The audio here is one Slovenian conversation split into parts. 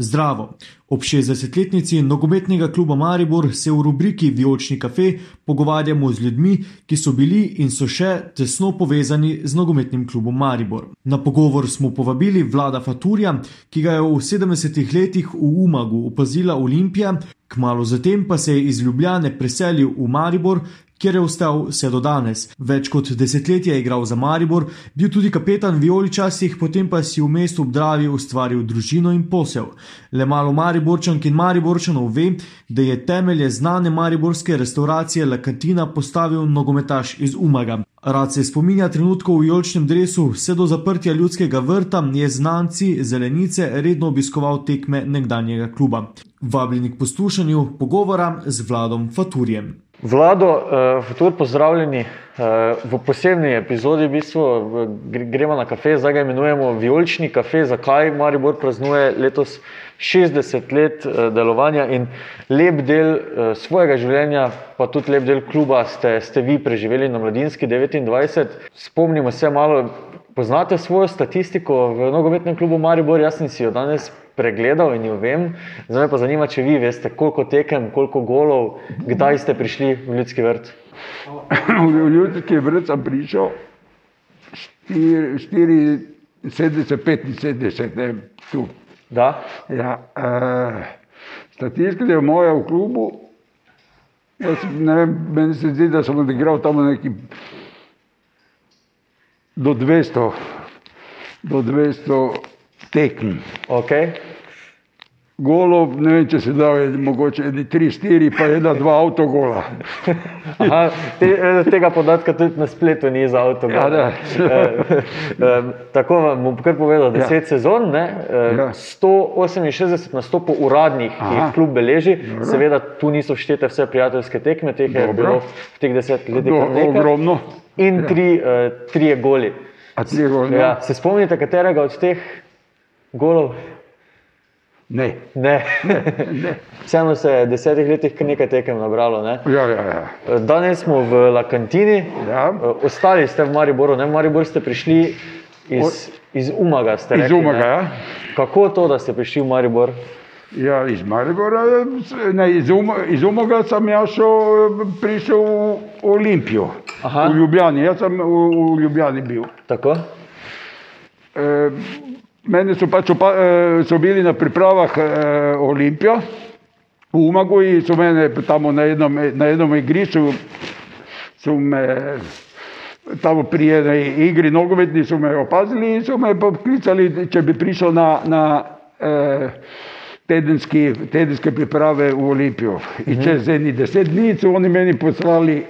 Zdravo! Ob 60-letnici nogometnega kluba Maribor se v rubriki Viočni kafe pogovarjamo z ljudmi, ki so bili in so še tesno povezani z nogometnim klubom Maribor. Na pogovor smo povabili Vlada Faturja, ki ga je v 70-ih letih v Umagu opazila Olimpija, kmalo zatem pa se je iz Ljubljane preselil v Maribor, kjer je ostal vse do danes. Več kot desetletje je igral za Maribor, bil tudi kapetan Violičasih, potem pa si v mestu obdravi ustvaril družino in posel. Le malo Mariborčank in Mariborčanov ve, da je temelje znane mariborske restauracije La Cantina postavil nogometaš iz Umaga. Rad se spominja trenutkov v jolčnem dresu, vse do zaprtja ljudskega vrta je znanci zelenice redno obiskoval tekme nekdanjega kluba. Vabljeni k poslušanju pogovora z Vladom Faturjem. Vlado, uh, tudi pozdravljeni uh, v posebni epizodi. V bistvu, gremo na kafe, zdaj ga imenujemo Violčni kafe. Zakaj Maribor praznuje letos 60 let uh, delovanja in lep del svojega življenja, pa tudi lep del kluba, ste, ste vi preživeli na mladinski 29. Spomnimo se malo, poznate svojo statistiko v nogometnem klubu Maribor, jaz sem si jo danes pregledal in jo vem. Zdaj me pa zanima, če vi veste, koliko tekem, koliko golov, kdaj ste prišli v ljudski vrt. v ljudski vrt sem prišel 74-75, ne tu. Da? Ja, uh, statistika je moja v klubu. Jaz, ne vem, meni se zdi, da sem odigral tam neki do 200, do 200 tekem. Okay. Golo, ne vem, če se da, je mogoče edi tri, štiri, pa ena, dva avtogola. Aha, te, eh, tega podatka tudi na spletu ni za avtogola. Ja, e, tako vam bom kar povedal, deset ja. sezon, ne? Ja. 168 nastopov uradnih, ki jih klub beleži. Dobro. Seveda tu niso štete vse prijateljske tekme, teh je bilo v teh deset letih. Ogromno. In tri, ja. uh, tri goli. A tri goli. Ja. Se spomnite, katerega od teh golov? Ne. ne. ne. Vseeno se je v desetih letih kar nekaj tekem nabralo. Ne? Ja, ja, ja. Danes smo v La Cantini, ja. ostali ste v Mariboru, ne v Maribor ste prišli iz, iz Umaga. Rekli, iz Umaga, ja. Kako to, da ste prišli v Maribor? Ja, iz Maribora, ne, iz, um, iz Umaga sem jaz šel, prišel v Olimpijo, Aha. v Ljubljani. Jaz sem v, v Ljubljani bil. Tako? E, Meni so pač opa, eh, so bili na pripravah eh, Olimpija, v Umagu in so mene tam na enom, na enom igrišču, so me tam pri eni igri nogometni so me opazili in so me poklicali, če bi prišel na, na eh, tedenski, tedenske priprave v Olimpijo. In mhm. čez eni deset dni so oni meni poslali,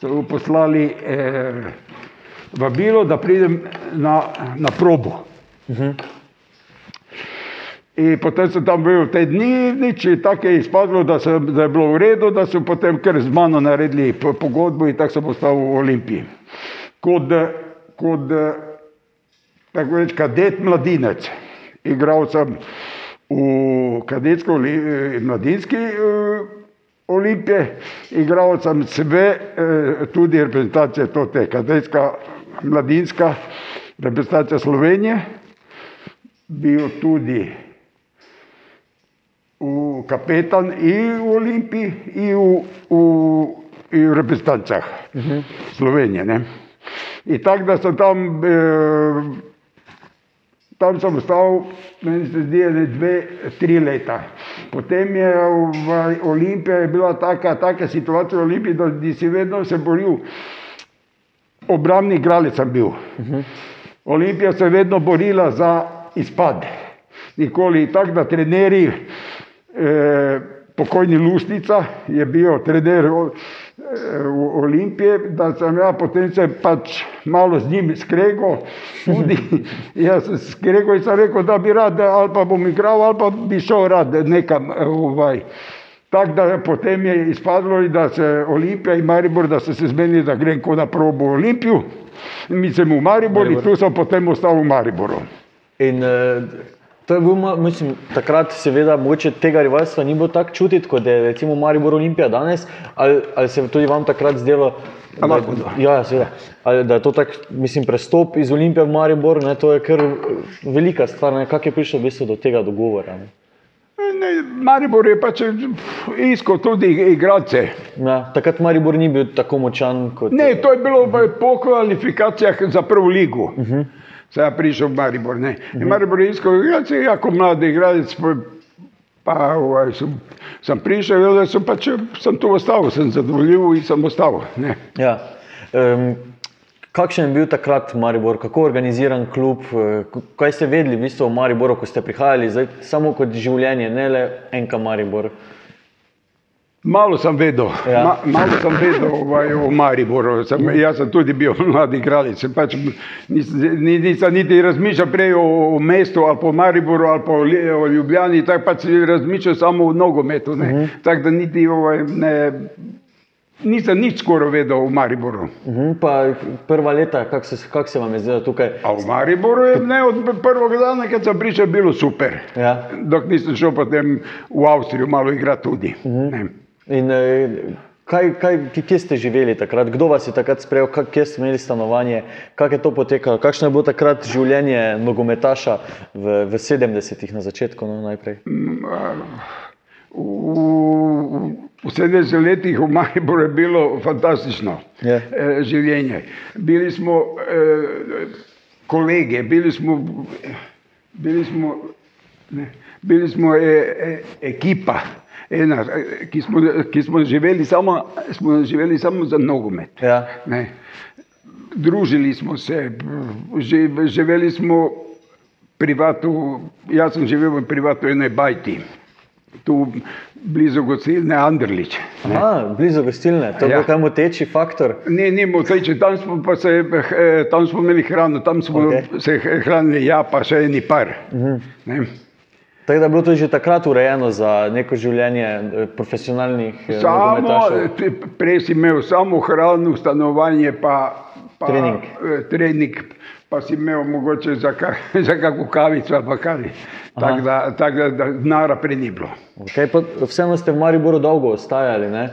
so poslali eh, vabilo, da pridem na, na probo. -huh. In potem sem tam bil te dni, nič tako je izpadlo, da, sem, da je bilo v redu, da so potem kar z mano naredili pogodbo in tako sem postal v Olimpiji. Kot, kot tako reč, kadet mladinec. Igral sem v kadetsko mladinski uh, olimpije, igral sem sve, uh, tudi reprezentacije, to je kadetska mladinska reprezentacija Slovenije bil tudi v kapetan in v Olimpiji in v, v, v reprezentancah uh mhm. -huh. Slovenije. Ne? In tako da sem tam, eh, tam sem ostal, meni se zdi, ne dve, tri leta. Potem je v Olimpiji bila taka, taka situacija v Olimpiji, da si vedno se boril. Obramni igralec sem bil. Uh mhm. -huh. Olimpija se je vedno borila za izpade. Nikoli tako, da trenerji, eh, pokojni Lusnica je bil trener eh, v Olimpiji, da sem ja potem se pač malo z njim skregal, tudi jaz sem skregal in sem rekel, da bi rad, ali pa bom igral, ali pa bi šel rad nekam eh, v vaj. Tako da potem je izpadlo, da se Olimpija in Maribor, da so se zmenili, da grem kot na probo v Olimpijo, mi smo v Mariboru in tu sem potem ostal v Mariboru. In uh, to je bil, mislim, takrat, seveda, mogoče tega rivalstva ni bilo tako čutiti, kot je recimo Maribor Olimpija danes, ali, ali se je tudi vam takrat zdelo, da, ja, seveda, ali, da je to tak, mislim, prestop iz Olimpije v Maribor, ne, to je kar velika stvar, kako je prišlo v bistvu do tega dogovora. Ne. ne, Maribor je pač iskal tudi igralce. Ja, takrat Maribor ni bil tako močan kot Ne, to je bilo v- po kvalifikacijah za prvo ligo. Uh -huh. Se je prišel v Maribor. Ne. Uh -huh. Maribor je iskal igralce, jako mladi igralec. Pa, ovaj, sem, sem prišel, da sem pač sem tu ostal, sem zadovoljiv in sem ostal. Ne. Ja. Um, kakšen je bil takrat Maribor, kako organiziran klub, k- kaj ste vedeli v bistvu o Mariboru, ko ste prihajali, zdaj, samo kot življenje, ne le enka Maribor. Malo sem vedel, Ja. ma, malo sem vedel ovaj, o Mariboru. Sem, jaz sem tudi bil mladi igralec. Pač, nisem, ni- nisem niti razmišljal prej o, o mestu ali po Mariboru ali po o Ljubljani, tako pač razmišljal samo o nogometu. Uh -huh. Tako da niti ovaj, ne, nisem nič skoraj vedel o Mariboru. Mhm, pa prva leta, kako se, kak se vam je zdelo tukaj? A v Mariboru je ne, od prvega dana, kad sem prišel, bilo super. Ja. Dok nisem šel potem v Avstrijo malo igrati tudi. Uh -huh. In eh, kaj, kaj, kje ste živeli takrat, kdo vas je takrat sprejel, kak- kje ste imeli stanovanje, kako je to potekalo, kakšno je bilo takrat življenje nogometaša v, v 70-ih na začetku no, najprej? V, v 70 letih v Mariboru je bilo fantastično Ja. eh, življenje. Bili smo eh, kolege, bili smo, bili smo, ne, bili smo e, e, ekipa, ena, eh, ki, smo, ki smo, živeli samo, smo živeli samo za nogomet. Ja. Ne. Družili smo se, živ- živeli smo privatu, jaz sem živel v privatu ene bajti, tu blizu gostilne Andrlič. Aha, blizu gostilne, to je Ja. bil kaj moteči faktor. Ne, ni moteče, tam smo, se, eh, tam smo imeli hrano, tam smo okay. se hranili, ja, pa še eni par. Uh -huh. ne. Tako da je bilo to že takrat urejeno za neko življenje eh, profesionalnih eh, nogometašev. t- prej si imel samo hrano, stanovanje, pa, pa Trening. eh, trening, pa si imel mogoče za, ka, za kakšno kavico ali kaj. Tako da, tak da, da denara prej ni bilo. Okay, vseeno ste v Mariboru dolgo ostajali. Ne?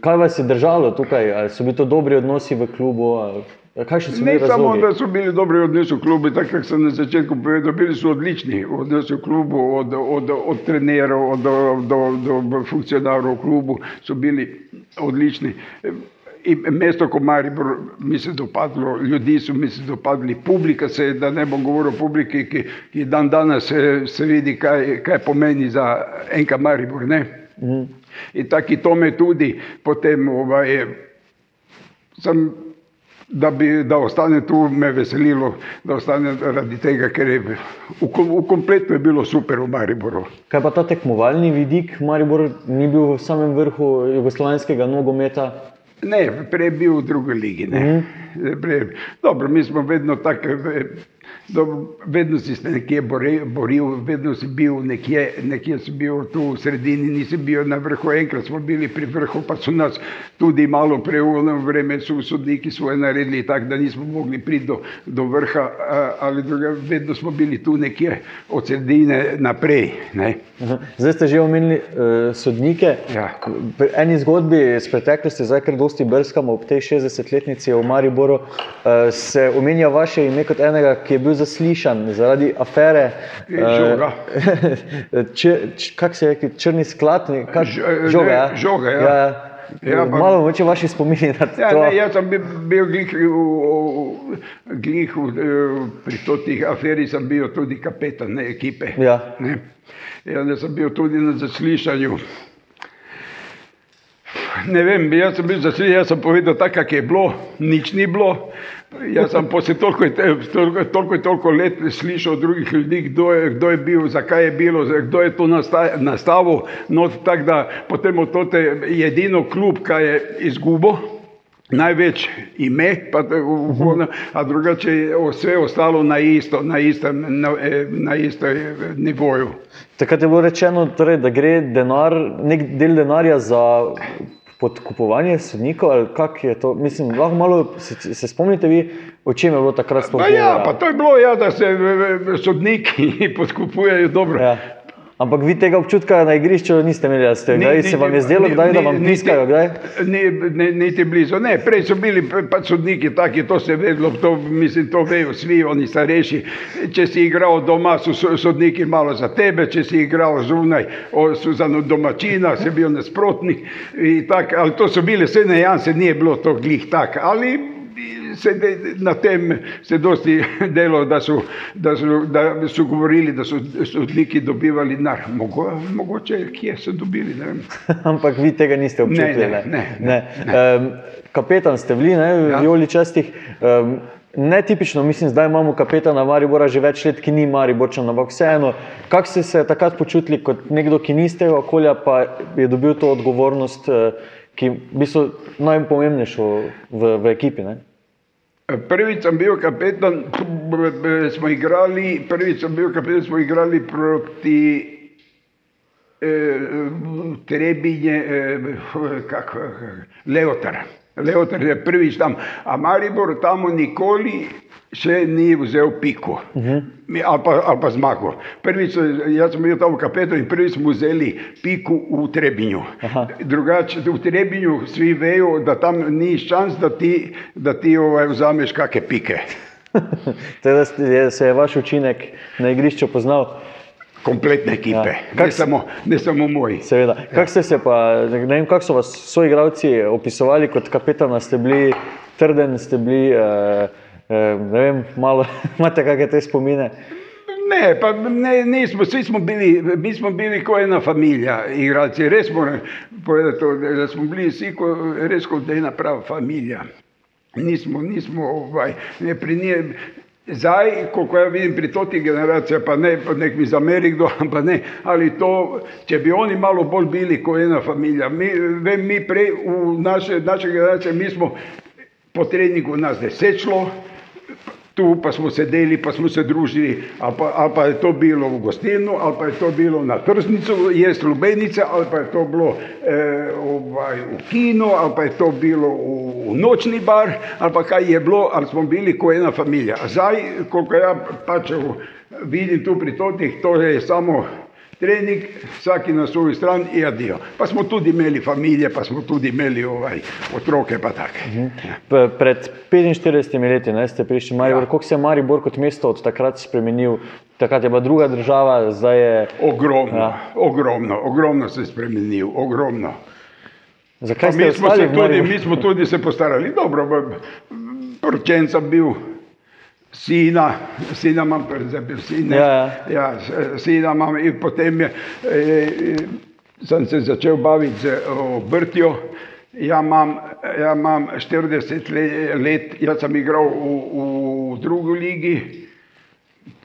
Kaj vas je držalo tukaj? Ali so bili to dobri odnosi v klubu? ali- Kakšni so Ne bili samo, razlogi? da so bili dobri odnosi v klubu, tako kot sem na začetku povedal, bili so odlični odnosi v klubu, od, od, od trenerov do, do, do, do funkcionarjev v klubu so bili odlični. In mesto Komaribor mi se dopadlo, ljudi so mi se dopadli, publika se je, da ne bom govoril o publiki, ki, ki dan danes se, se vidi, kaj, kaj pomeni za enka Maribor. Ne? Mm. In taki to me tudi potem ovaj, sem da, bi, da ostane tu, me veselilo, da ostane zaradi tega, ker je v, v kompletu je bilo super v Mariboru. Kaj pa ta tekmovalni vidik? Maribor ni bil v samem vrhu jugoslovanskega nogometa. Ne, prej je bil v drugi ligi. Ne. Prej, dobro, mi smo vedno tako, dobro, vedno si se nekje bori- boril, vedno si bil nekje, nekje si bil tu v sredini, nisi bil na vrhu. Enkrat smo bili pri vrhu, pa so nas tudi malo preuvno vreme, so sodniki svoje naredili tako, da nismo mogli priti do, do vrha, a- ali druga, vedno smo bili tu nekje od sredine naprej. Ne. Zdaj ste že omenili uh, sodnike. Ja. Pri eni zgodbi iz preteklosti, zdaj ker dosti brskamo ob tej 60-letnici v Mariboru, uh, se omenja vaše ime kot enega, ki je bil zaslišan zaradi afere. Žoga. če, č, kak se je črni sklad? Kak, eh, žoga, ja. žoga, ja. ja. Ja, pa- Malo moče vaši spomini na Ja, to. ne, jaz sem bil, bil glih, v, glih v, eh, pri totih aferi, sem bil tudi kapetan ne, ekipe. Ja. Ne. Ja, ne, sem bil tudi na zaslišanju. Ne vem, jaz sem bil zaslišan, jaz sem povedal tako, kak je bilo, nič ni bilo. Jaz sem posle toliko, toliko, toliko, toliko let slišal od drugih ljudi, kdo je, kdo je bil, zakaj je bilo, kdo je to nasta- nastavil. No, tako da potem od tote je edino klub, ki je izgubil. Največ ime, pa, v- v- a drugače je vse ostalo na isto, na istem, na, eh, na istem eh, nivoju. Takrat je bilo rečeno, torej, da gre denar, nek del denarja za podkupovanje sodnikov, ali kako je to? Mislim, lahko malo se, se spomnite vi, o čem je bilo takrat Pa ja, pa to je bilo, ja, da se sodniki podkupujejo dobro. Ja. Ampak vi tega občutka na igrišču niste imeli, da ste ga se vam je zdelo, kdaj, da vam piskajo? Kdaj? Ni, ni, niti blizu. Ne, prej so bili pa sodniki taki, to se je vedlo, to, mislim, to vejo svi, oni starejši. Če si igral doma, so sodniki malo za tebe, če si igral zunaj, so za domačina, si bil nasprotnik. Tak, ali to so bile vse nejanse, ni bilo to glih tak. Ali se de, na tem se dosti delo, da so, da so, da so govorili, da so sodniki dobivali nar. Mogo, mogoče, kje so dobili. Ampak vi tega niste občutili. Ne, ne, ne, ne. Um, kapetan ste bili, ne, v ja. Joli častih. Um, Netipično, mislim, zdaj imamo kapetana Maribora že več let, ki ni Mariborčan, ampak vseeno, kako ste se takrat počutili kot nekdo, ki niste v okolja, pa je dobil to odgovornost, ki je v bistvu najpomembnejšo v, v ekipi? Ne? Prvič sem bil kapetan, smo igrali, prvič sem bil kapetan, smo igrali proti eh, Trebinje, eh, kako, Leotar. Leotar je prvič tam, a Maribor tam nikoli še ni vzel piko uh -huh. ali, pa, ali pa zmago. Prvič, jaz sem bil tam v kapetu in prvič smo vzeli piko v Trebinju. Drugače, v Trebinju svi vejo, da tam ni šans, da ti, da ti ovaj, vzameš kakšne pike. teda se je vaš učinek na igrišču poznal? Kompletne ekipe, ja. ne, samo, ne samo moji. Seveda. Ja. Kako ste se pa, ne vem, kako so vas soigravci opisovali kot kapetana, ste bili trden, ste bili. Uh, ne vem, malo imate kakšne te spomine. Ne, pa ne, nismo, vsi smo bili, mi smo bili kot ena družina, igralci. Res moram povedati, da smo bili vsi ko, res kot ena prava družina. Nismo, nismo, ovaj, ne pri njej. Zdaj, ko ja vidim pri toti generaciji, pa ne, nek mi zameri kdo, pa ne, ali to, če bi oni malo bolj bili kot ena družina. Mi, vem, mi prej v naše, naše generacije, mi smo po treningu nas desetlo, tu pa smo sedeli, pa smo se družili, ali pa, ali pa je to bilo v gostinu, ali pa je to bilo na tržnici, je slubenica, ali pa je to bilo eh, ovaj, v kinu, ali pa je to bilo v, v nočni bar, ali pa kaj je bilo, ali smo bili kot ena družina. Zdaj, koliko ja pač vidim tu pri totih, to je samo trening, vsaki na svojo stran in adijo. Pa smo tudi imeli družine, pa smo tudi imeli ovaj, otroke. Mhm. Pred 45 leti ne, ste prišli v Maribor. Ja. Kako se je Maribor kot mesto od takrat spremenil? Takrat je bila druga država, zdaj je. Ogromno, ja. ogromno, ogromno se je spremenil, ogromno. Zakaj mi smo, tudi, mi smo tudi se postarali, dobro, poročen sem bil sina, sina imam, zdaj sine. Ja, ja. ja, sina imam in potem je, e, sem se začel baviti z obrtjo. Ja imam, ja imam 40 let, jaz sem igral v, v drugi ligi,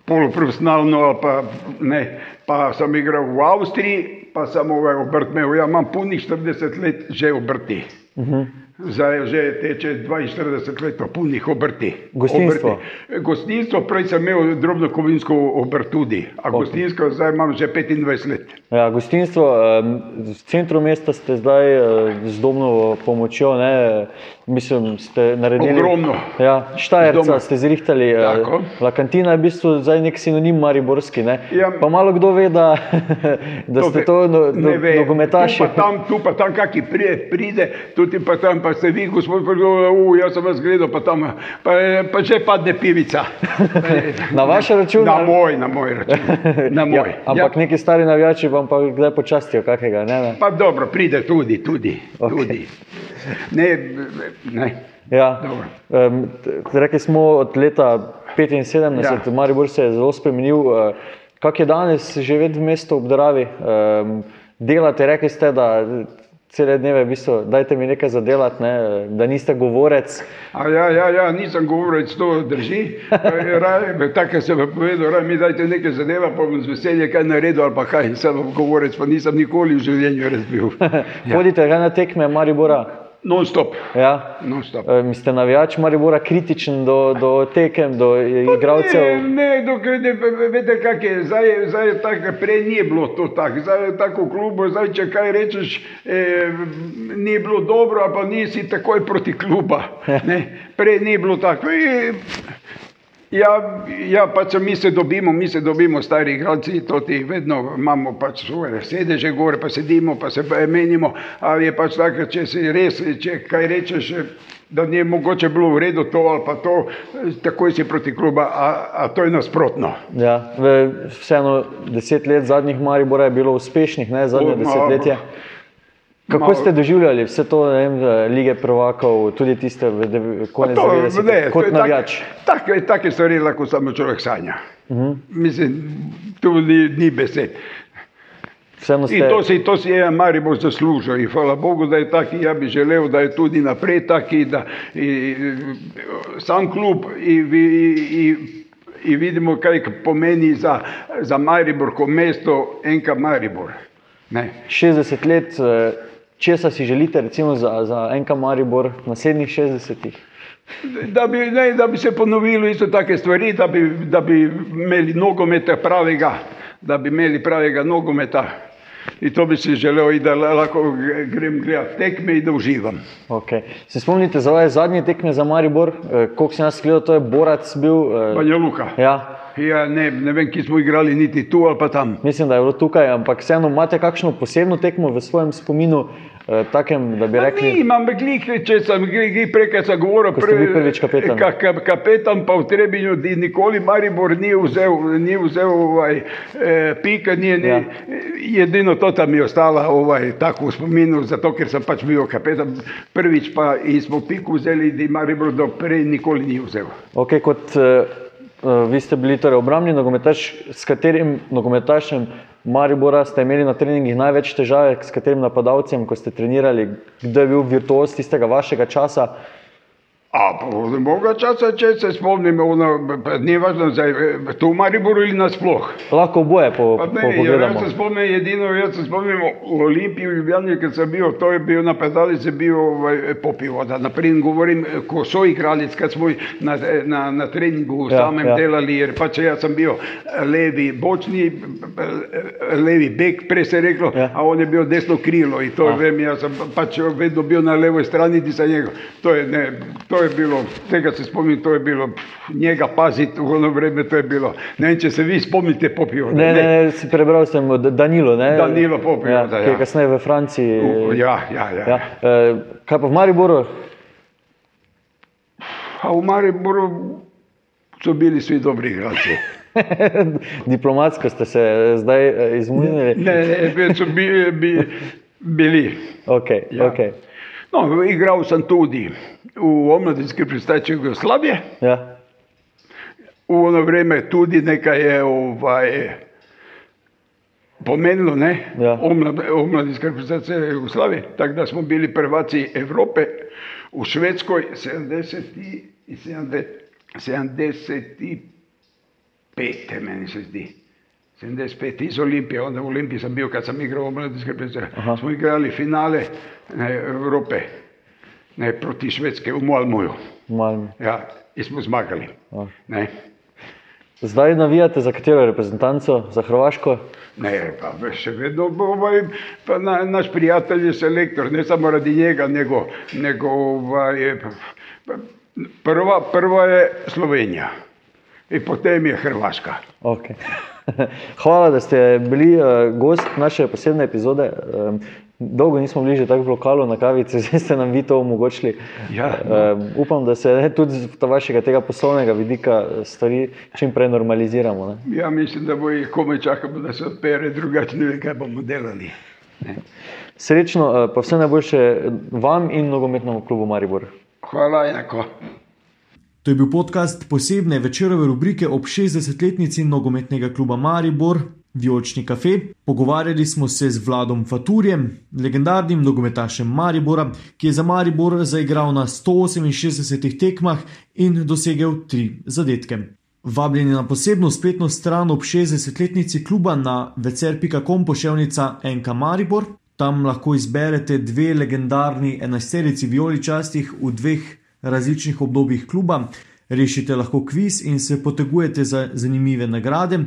poloprofesionalno, pa, ne, pa sem igral v Avstriji, pa sem ovaj obrt imel. Ja imam punih 40 let že obrti. Uh mhm. -huh. Zdaj že teče 42 let, punih obrti. Gostinstvo. Obrti. Gostinstvo, prej sem imel drobno kovinsko obrt tudi, a okay. gostinsko zdaj imam že 25 let. Ja, gostinstvo, v centru mesta ste zdaj z domno pomočjo, ne, mislim, ste naredili. Ogromno. Ja, Štajerca ste zrihtali. Tako. La kantina je v bistvu zdaj nek sinonim mariborski, ne. Ja, pa malo kdo ve, da, da to ste to no, no, nogometaši. Tu pa tam, tu pa tam kaki pride, pride, tudi pa tam pa ste vi, gospod, uh, jaz sem vas gledal, pa tam pa, pa že padne pivica. na vaš račun? Na moj, na moj račun. Na ja, moj. Ja, ampak ja. neki stari navijači vam pa kdaj počastijo kakega, ne? ne? Pa dobro, pride tudi, tudi. Okay. tudi. Ne, ne. Ja. Um, rekli smo od leta 75, ja. Maribor se je zelo spremenil. Uh, kak je danes živeti v mestu ob Dravi? Um, delate, rekli ste, da cele dneve, v bistvu, dajte mi nekaj zadelati, ne, da niste govorec. Ja, ja, ja, nisem govorec, to drži. Tako se je povedal, da mi dajte nekaj zadeva, pa bom z veseljem kaj naredil ali pa kaj. Sem govorec, pa nisem nikoli v življenju razbil. Hodite ja. na tekme Maribora? Non-stop. Ja. Non stop. E, ste navijač Maribora kritičen do, do tekem, do igralcev? Ne, ne, dokaj, ne veste, kak je. Zdaj, zdaj je tako, prej ni bilo to tako. Zdaj je tako v klubu, zdaj če kaj rečeš, eh, ni bilo dobro, pa nisi takoj proti kluba. Ne? Prej ni bilo tako. E, Ja, ja, pač mi se dobimo, mi se dobimo, stari igralci, to ti vedno imamo pač svoje sedeže gore, pa sedimo, pa se menimo, ali je pač tako, če si res, če kaj rečeš, da ni mogoče bilo v redu to ali pa to, takoj si proti kluba, a, a to je nasprotno. Ja, vseeno deset let zadnjih Maribora je bilo uspešnih, ne zadnje O, ma- desetletje. Kako malo- ste doživljali vse to, vem, lige prvakov, tudi tiste konec To, 90-ih, ne, to kot navijač? Tak, take, take stvari lahko samo človek sanja. Uh Mhm. -huh. Mislim, tu ni, ni besed. Vseeno In ste, to si, to si je Maribor zaslužil in hvala Bogu, da je taki, ja bi želel, da je tudi naprej taki, da i, i, sam klub i, i, i, i vidimo kaj pomeni za, za Maribor kot mesto enka Maribor. Ne. 60 let, eh, česa si želite, recimo za, za NK Maribor, naslednjih 60-ih? Da bi, ne, da bi se ponovilo isto take stvari, da bi, da bi imeli nogometa pravega, da bi imeli pravega nogometa. In to bi si želel, in da lahko grem gledati tekme in da uživam. Okay. Se spomnite za vaše zadnje tekme za Maribor, eh, koliko sem jaz gledal, to je Borac bil. Eh, Banja Luka. ja, Ja, ne, ne vem, ki smo igrali niti tu ali pa tam. mislim, da je bilo tukaj, ampak vseeno imate kakšno posebno tekmo v svojem spominu, eh, takem, da bi rekli. Ni, imam glih, če sem glih prej, sem govoril, ste bili prvič kapetan. Ka, ka, kapetan pa v Trebinju, di nikoli Maribor ni vzel, ni vzel ovaj, eh, pika, ni, ni, Ja. edino to tam je ostalo ovaj, tako v spominu, zato ker sem pač bil kapetan prvič pa in smo piku vzeli, di Maribor do prej nikoli ni vzel. Okay, kot uh, vi ste bili torej obrambni nogometaš, s katerim nogometašem Maribora ste imeli na treningih največ težave, s katerim napadalcem, ko ste trenirali, kdo je bil virtuoz tistega vašega časa? A moga časa često spomnim, ono, pa nije važno za to u Mariboru ili na sploh. Lako boje po, pa ne, po. Ja se spomnim jedino, ja se spomnim u Olimpiju Ljubljani kad sam bio, to je bio na pedalici bio ovaj, popio, da naprim govorim ko Soji Kraljic kad smo na, na, na treningu ja, samem ja. delali, jer pač ja sam bio levi bočni, levi bek, pre se reklo, ja. a on je bio desno krilo i to ja. vreme ja sam pač vedno bio na levoj strani di sa njega. To je, ne, to je bilo, tega se spomnim, to je bilo, njega paziti v ono vreme, to je bilo. Ne vem, če se vi spomnite popivo. Ne, ne, ne, si prebral sem Danilo. Ne? Danilo Popijo, ja, da, ki je ja. kasneje v Franciji. Ja, ja, ja. Ja. eh, Kaj pa v Mariboru? A v Mariboru so bili svi dobri igralci. Diplomatsko ste se eh, zdaj eh, izmuznili. Ne, ne, već so bi, bi, bili. Okay, Ja. okay. No, igral sem tudi v omladinski predstavi Jugoslavije. Ja. V ono vreme tudi nekaj je ovaj, pomenilo, ne? Ja. Omlad, omladinska reprezentacija Jugoslavije, tako da smo bili prvaci Evrope v Švedskoj 70 i 70, 75, meni se zdi. 75 iz Olimpije, onda u Olimpiji sam bio kad sam igrao u mladinske reprezentacije. Smo igrali finale ne, Evrope ne, proti Švedske u Malmuju. Malm. Ja, i smo zmagali. A. Ne. Zdaj navijate za katero reprezentanco? Za Hrvaško? Ne, pa še vedno ovaj, pa na, naš prijatelj je selektor, ne samo radi njega, nego, nego ovaj, prva, prva je Slovenija i potem je Hrvaška. Okay. Hvala, da ste bili uh, gost naše posebne epizode. Um, dolgo nismo bili že tako v lokalu na kavici, zdaj ste nam vi to omogočili. Ja, um, upam, da se ne, tudi z vašega tega poslovnega vidika eh, stvari čim prej normaliziramo. Ne? Ja mislim da bo i kome čakamo da se odpere, drugače ne vem kaj bomo delali. Ne. Srečno, uh, pa vse najboljše vam in nogometnemu klubu Maribor. Hvala enako. To je bil podcast posebne večerove rubrike ob 60-letnici nogometnega kluba Maribor, Vijolični kafe. Pogovarjali smo se z Vladom Faturjem, legendarnim nogometašem Maribora, ki je za Maribor zaigral na 168 tekmah in dosegel tri zadetke. Vabljeni na posebno spletno stran ob 60-letnici kluba na vecer.com poševnica NK Maribor. Tam lahko izberete dve legendarni enajsterici vijoličastih v dveh različnih obdobjih kluba, rešite lahko kviz in se potegujete za zanimive nagrade.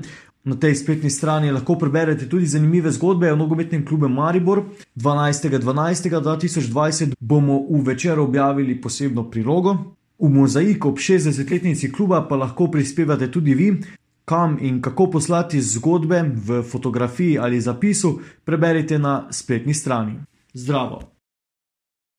Na tej spletni strani lahko preberete tudi zanimive zgodbe o nogometnem klubu Maribor. 12.12.2020 bomo v večer objavili posebno prilogo. V mozaik ob 60-letnici kluba pa lahko prispevate tudi vi. Kam in kako poslati zgodbe v fotografiji ali zapisu, preberite na spletni strani. Zdravo!